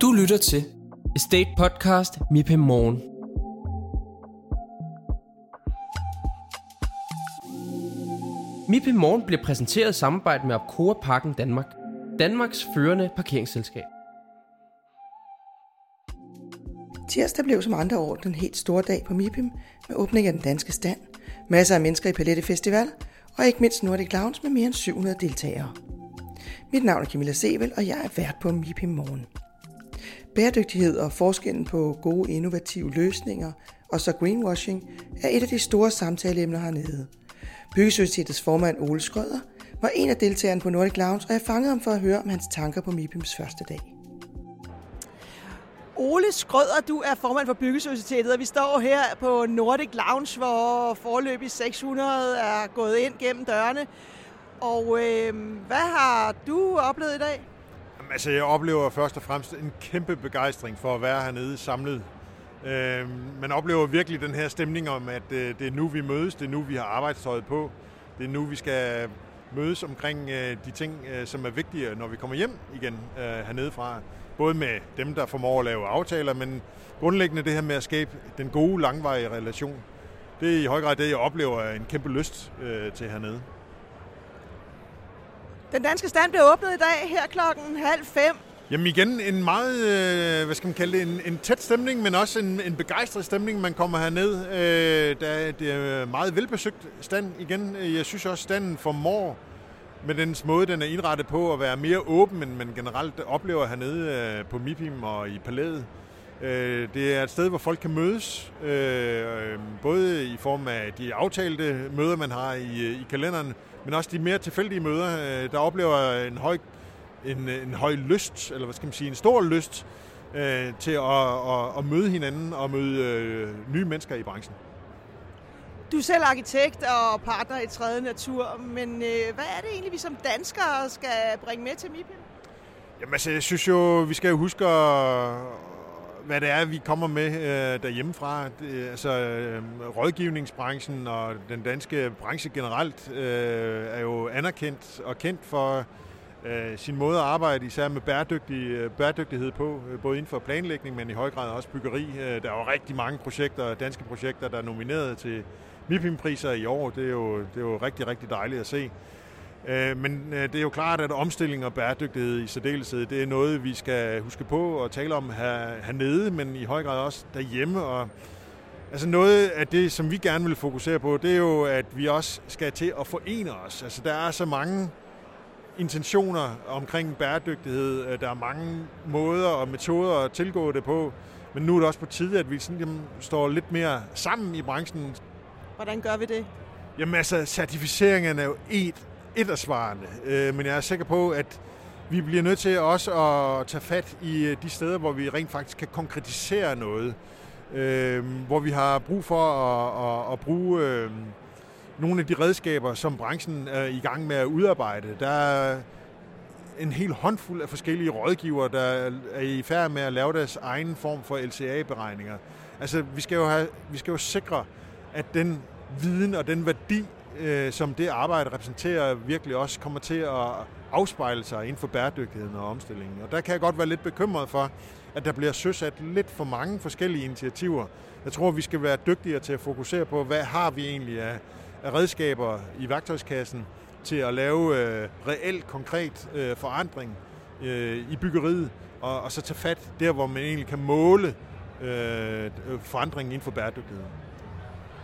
Du lytter til Estate Podcast MIPIM Morgen. MIPIM Morgen bliver præsenteret i samarbejde med Opcoa Parken Danmark, Danmarks førende parkeringsselskab. Tirsdag blev som andre år den helt store dag på MIPIM med åbning af den danske stand, masser af mennesker i Palette Festival og ikke mindst Nordic Lounge med mere end 700 deltagere. Mit navn er Camilla Sevel, og jeg er vært på MIPIM Morgen. Bæredygtighed og forskellen på gode innovative løsninger og så greenwashing er et af de store samtaleemner hernede. Byggesocietets formand Ole Skrøder var en af deltagerne på Nordic Lounge, og jeg fangede ham for at høre om hans tanker på MIPIMs første dag. Ole Skrøder, du er formand for Byggesocietetet, og vi står her på Nordic Lounge, hvor forløbig 600 er gået ind gennem dørene. Og øh, hvad har du oplevet i dag? Jamen, altså, jeg oplever først og fremmest en kæmpe begejstring for at være hernede samlet. Øh, man oplever virkelig den her stemning om, at øh, det er nu, vi mødes, det er nu, vi har arbejdstøjet på, det er nu, vi skal mødes omkring øh, de ting, øh, som er vigtige, når vi kommer hjem igen øh, hernede fra. Både med dem, der formår at lave aftaler, men grundlæggende det her med at skabe den gode, langvarige relation. Det er i høj grad det, jeg oplever en kæmpe lyst øh, til hernede. Den danske stand blev åbnet i dag her klokken halv fem. Jamen igen, en meget, øh, hvad skal man kalde det, en, en tæt stemning, men også en, en begejstret stemning, man kommer herned. Øh, der, det er meget velbesøgt stand igen. Jeg synes også, standen formår med den måde, den er indrettet på at være mere åben, end man generelt oplever hernede øh, på MIPIM og i palæet. Øh, det er et sted, hvor folk kan mødes, øh, form af de aftalte møder, man har i, i kalenderen, men også de mere tilfældige møder, øh, der oplever en høj, en, en høj lyst, eller hvad skal man sige, en stor lyst øh, til at, at, at møde hinanden og møde øh, nye mennesker i branchen. Du er selv arkitekt og partner i tredje natur, men øh, hvad er det egentlig, vi som danskere skal bringe med til MIPIM? Jamen altså, jeg synes jo, vi skal huske at, hvad det er, vi kommer med øh, derhjemmefra. Det, altså, øh, rådgivningsbranchen og den danske branche generelt øh, er jo anerkendt og kendt for øh, sin måde at arbejde, især med bæredygtig, øh, bæredygtighed på, øh, både inden for planlægning, men i høj grad også byggeri. Øh, der er jo rigtig mange projekter, danske projekter, der er nomineret til MIPIM-priser i år. Det er, jo, det er jo rigtig, rigtig dejligt at se. Øh, men øh, det er jo klart, at omstilling og bæredygtighed i særdeleshed, det er noget, vi skal huske på og tale om her, hernede, men i høj grad også derhjemme. Og altså noget af det, som vi gerne vil fokusere på, det er jo, at vi også skal til at forene os. Altså der er så mange intentioner omkring bæredygtighed. Øh, der er mange måder og metoder at tilgå det på. Men nu er det også på tide, at vi sådan, jamen, står lidt mere sammen i branchen. Hvordan gør vi det? Jamen altså, certificeringen er jo et, et af svarene. Øh, men jeg er sikker på, at vi bliver nødt til også at tage fat i øh, de steder, hvor vi rent faktisk kan konkretisere noget. Øh, hvor vi har brug for at, at, at bruge øh, nogle af de redskaber, som branchen er i gang med at udarbejde. Der er en hel håndfuld af forskellige rådgivere, der er i færd med at lave deres egen form for LCA-beregninger. Altså, vi skal jo, have, vi skal jo sikre, at den viden og den værdi, øh, som det arbejde repræsenterer, virkelig også kommer til at afspejle sig inden for bæredygtigheden og omstillingen. Og der kan jeg godt være lidt bekymret for, at der bliver søsat lidt for mange forskellige initiativer. Jeg tror, vi skal være dygtigere til at fokusere på, hvad har vi egentlig af, af redskaber i værktøjskassen til at lave øh, reelt, konkret øh, forandring øh, i byggeriet, og, og så tage fat der, hvor man egentlig kan måle øh, forandringen inden for bæredygtigheden.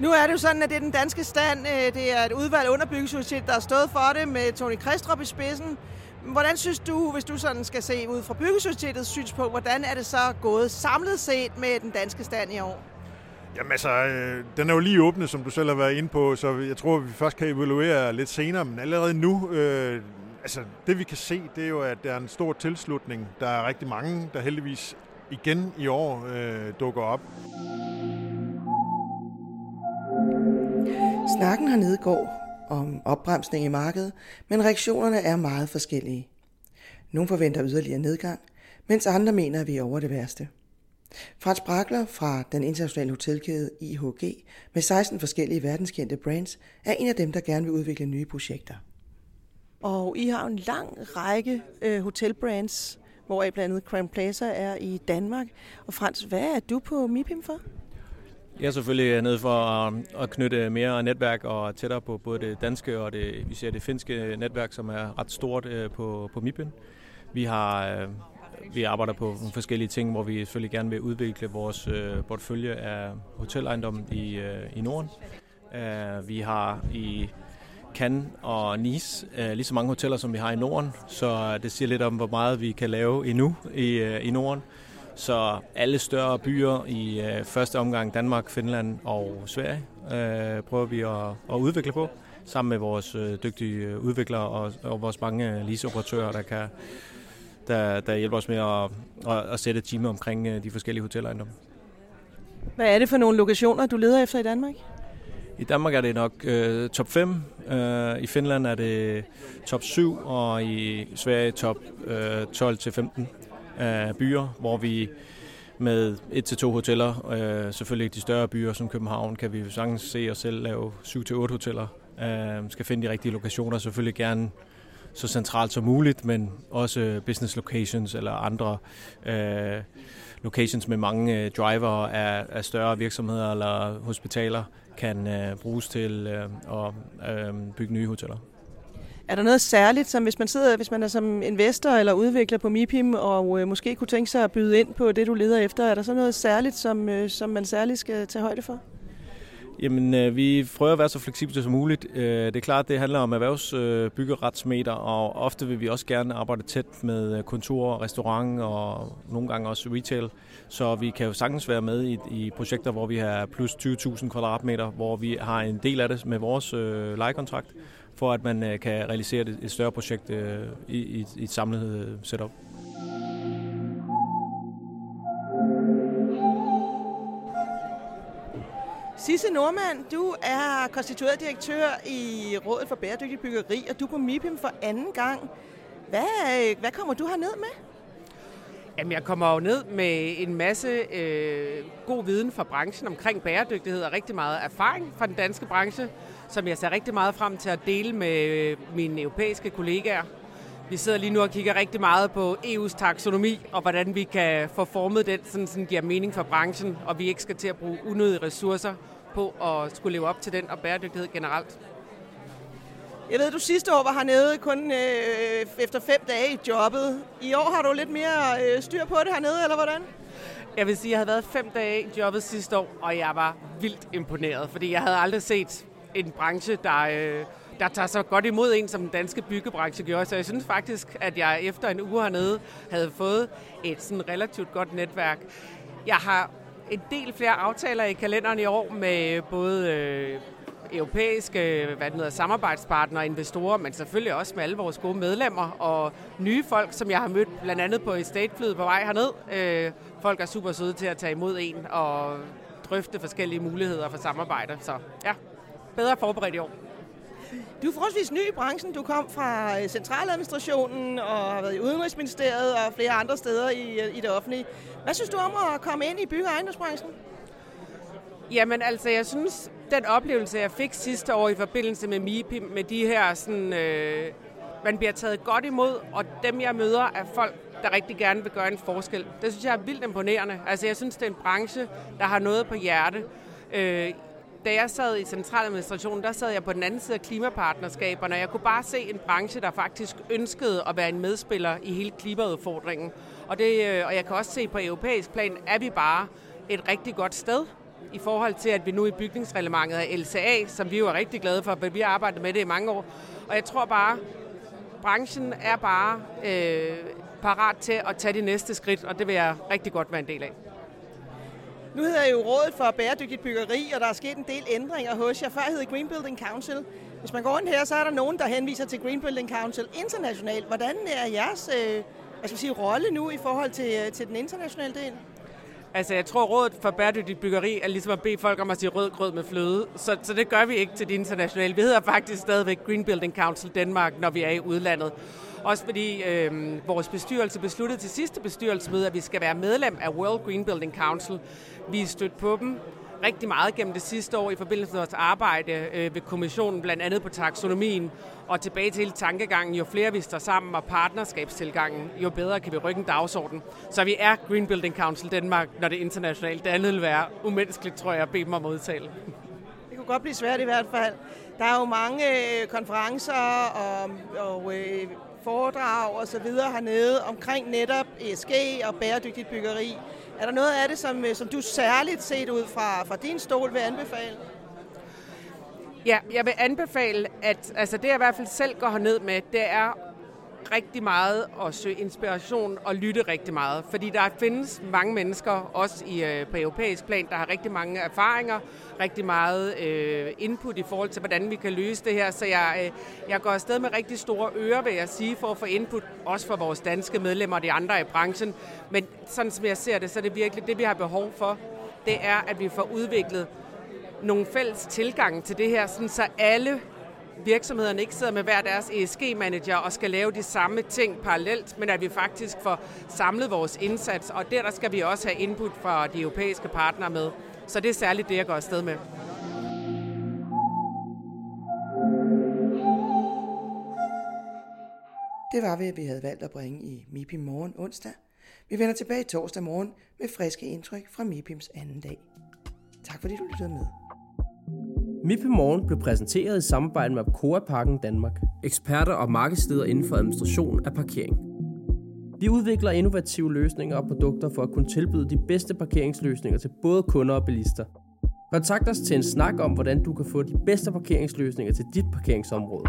Nu er det jo sådan, at det er den danske stand. Øh, det er et udvalg under der har stået for det med Tony Kristrup i spidsen. Hvordan synes du, hvis du sådan skal se ud fra Byggesocietetets synspunkt, hvordan er det så gået samlet set med den danske stand i år? Jamen altså, øh, den er jo lige åbnet, som du selv har været inde på, så jeg tror, vi først kan evaluere lidt senere, men allerede nu, øh, altså det vi kan se, det er jo, at der er en stor tilslutning. Der er rigtig mange, der heldigvis igen i år øh, dukker op. Snakken hernede går om opbremsning i markedet, men reaktionerne er meget forskellige. Nogle forventer yderligere nedgang, mens andre mener, at vi er over det værste. Frans Brakler fra den internationale hotelkæde IHG med 16 forskellige verdenskendte brands er en af dem, der gerne vil udvikle nye projekter. Og I har en lang række øh, hotelbrands. hvor blandt andet Crown Plaza er i Danmark. Og Frans, hvad er du på MIPIM for? Jeg er selvfølgelig øh, nede for at, øh, at knytte mere netværk og tættere på både det danske og det, vi ser det finske netværk, som er ret stort øh, på, på MIPIM. Vi har vi arbejder på nogle forskellige ting, hvor vi selvfølgelig gerne vil udvikle vores portefølje af hotelejendomme i, i Norden. Vi har i Cannes og Nice lige så mange hoteller, som vi har i Norden, så det siger lidt om, hvor meget vi kan lave endnu i, i Norden. Så alle større byer i uh, første omgang Danmark, Finland og Sverige uh, prøver vi at, at udvikle på, sammen med vores uh, dygtige udviklere og, og vores mange leaseoperatører, der kan der, der hjælper os med at, at, at sætte et team omkring de forskellige hotellejendomme. Hvad er det for nogle lokationer, du leder efter i Danmark? I Danmark er det nok øh, top 5, øh, i Finland er det top 7, og i Sverige top øh, 12-15 øh, byer, hvor vi med et til to hoteller, øh, selvfølgelig de større byer som København, kan vi sagtens se os selv lave 7-8 hoteller. Øh, skal finde de rigtige lokationer, selvfølgelig gerne så centralt som muligt, men også business locations eller andre øh, locations med mange øh, driver af, af større virksomheder eller hospitaler kan øh, bruges til øh, at øh, bygge nye hoteller. Er der noget særligt, som hvis man sidder, hvis man er som investor eller udvikler på MIPIM, og øh, måske kunne tænke sig at byde ind på det, du leder efter, er der så noget særligt, som, øh, som man særligt skal tage højde for? Jamen, øh, vi prøver at være så fleksible som muligt. Øh, det er klart, det handler om erhvervsbyggeretsmeter, øh, og ofte vil vi også gerne arbejde tæt med øh, kontor, restaurant og nogle gange også retail. Så vi kan jo sagtens være med i, i projekter, hvor vi har plus 20.000 kvadratmeter, hvor vi har en del af det med vores øh, lejekontrakt, for at man øh, kan realisere et, større projekt øh, i, i, i et samlet øh, setup. Sisse Normand, du er konstitueret direktør i Rådet for Bæredygtig Byggeri, og du er på MIPIM for anden gang. Hvad, hvad kommer du her ned med? Jamen, jeg kommer jo ned med en masse øh, god viden fra branchen omkring bæredygtighed og rigtig meget erfaring fra den danske branche, som jeg ser rigtig meget frem til at dele med øh, mine europæiske kollegaer. Vi sidder lige nu og kigger rigtig meget på EU's taksonomi, og hvordan vi kan få formet den, sådan, sådan giver mening for branchen, og vi ikke skal til at bruge unødige ressourcer på at skulle leve op til den og bæredygtighed generelt. Jeg ved, du sidste år var hernede kun øh, efter fem dage i jobbet. I år har du lidt mere øh, styr på det hernede, eller hvordan? Jeg vil sige, at jeg havde været fem dage i jobbet sidste år, og jeg var vildt imponeret, fordi jeg havde aldrig set en branche, der, øh, der tager så godt imod en, som den danske byggebranche gjorde. Så jeg synes faktisk, at jeg efter en uge hernede havde fået et sådan relativt godt netværk. Jeg har en del flere aftaler i kalenderen i år med både øh, europæiske øh, hvad det hedder, samarbejdspartnere og investorer, men selvfølgelig også med alle vores gode medlemmer og nye folk, som jeg har mødt blandt andet på estateflyet på vej herned. Øh, folk er super søde til at tage imod en og drøfte forskellige muligheder for samarbejde. Så ja, bedre forberedt i år. Du er forholdsvis ny i branchen. Du kom fra øh, centraladministrationen og har været i Udenrigsministeriet og flere andre steder i, øh, i det offentlige. Hvad synes du om at komme ind i bygge- og ejendomsbranchen? Jamen altså, jeg synes, den oplevelse, jeg fik sidste år i forbindelse med MIPI, med de her sådan, øh, man bliver taget godt imod, og dem jeg møder er folk, der rigtig gerne vil gøre en forskel. Det synes jeg er vildt imponerende. Altså jeg synes, det er en branche, der har noget på hjerte. Øh, da jeg sad i centraladministrationen, der sad jeg på den anden side af klimapartnerskaberne, og jeg kunne bare se en branche, der faktisk ønskede at være en medspiller i hele klimaudfordringen. Og, det, øh, og jeg kan også se på europæisk plan, er vi bare et rigtig godt sted i forhold til, at vi nu i bygningsreglementet er LCA, som vi jo er rigtig glade for, for vi har arbejdet med det i mange år. Og jeg tror bare, branchen er bare øh, parat til at tage de næste skridt, og det vil jeg rigtig godt være en del af. Nu hedder jeg jo Rådet for Bæredygtigt Byggeri, og der er sket en del ændringer hos jer. Før hed Green Building Council. Hvis man går rundt her, så er der nogen, der henviser til Green Building Council internationalt. Hvordan er jeres øh, hvad skal sige, rolle nu i forhold til, øh, til den internationale del? Altså, jeg tror, rådet for bæredygtigt byggeri er ligesom at bede folk om at sige rød grød med fløde. Så, så det gør vi ikke til de internationale. Vi hedder faktisk stadigvæk Green Building Council Danmark, når vi er i udlandet. Også fordi øh, vores bestyrelse besluttede til sidste bestyrelsesmøde, at vi skal være medlem af World Green Building Council. Vi er stødt på dem rigtig meget gennem det sidste år i forbindelse med vores arbejde øh, ved kommissionen, blandt andet på taksonomien, og tilbage til hele tankegangen, jo flere vi står sammen og partnerskabstilgangen, jo bedre kan vi rykke en dagsorden. Så vi er Green Building Council Danmark, når det er internationalt. Det andet vil være umenneskeligt, tror jeg, at bede mig om at udtale. Det kunne godt blive svært i hvert fald. Der er jo mange øh, konferencer og, og øh, foredrag og så videre hernede omkring netop ESG og bæredygtigt byggeri. Er der noget af det, som, øh, som du særligt set ud fra, fra din stol vil anbefale? Ja, jeg vil anbefale, at altså det jeg i hvert fald selv går herned med, det er rigtig meget og søge inspiration og lytte rigtig meget. Fordi der findes mange mennesker, også i, øh, på europæisk plan, der har rigtig mange erfaringer, rigtig meget øh, input i forhold til, hvordan vi kan løse det her. Så jeg, øh, jeg går afsted med rigtig store ører, vil jeg sige, for at få input, også for vores danske medlemmer og de andre i branchen. Men sådan som jeg ser det, så er det virkelig det, vi har behov for, det er, at vi får udviklet nogle fælles tilgang til det her, sådan så alle virksomhederne ikke sidder med hver deres ESG-manager og skal lave de samme ting parallelt, men at vi faktisk får samlet vores indsats, og der, der skal vi også have input fra de europæiske partnere med. Så det er særligt det, jeg går afsted med. Det var, hvad vi havde valgt at bringe i MIPI morgen onsdag. Vi vender tilbage torsdag morgen med friske indtryk fra MIPIMs anden dag. Tak fordi du lyttede med. MIP Morgen blev præsenteret i samarbejde med Apcoa Parken Danmark, eksperter og markedsleder inden for administration af parkering. Vi udvikler innovative løsninger og produkter for at kunne tilbyde de bedste parkeringsløsninger til både kunder og bilister. Kontakt os til en snak om, hvordan du kan få de bedste parkeringsløsninger til dit parkeringsområde.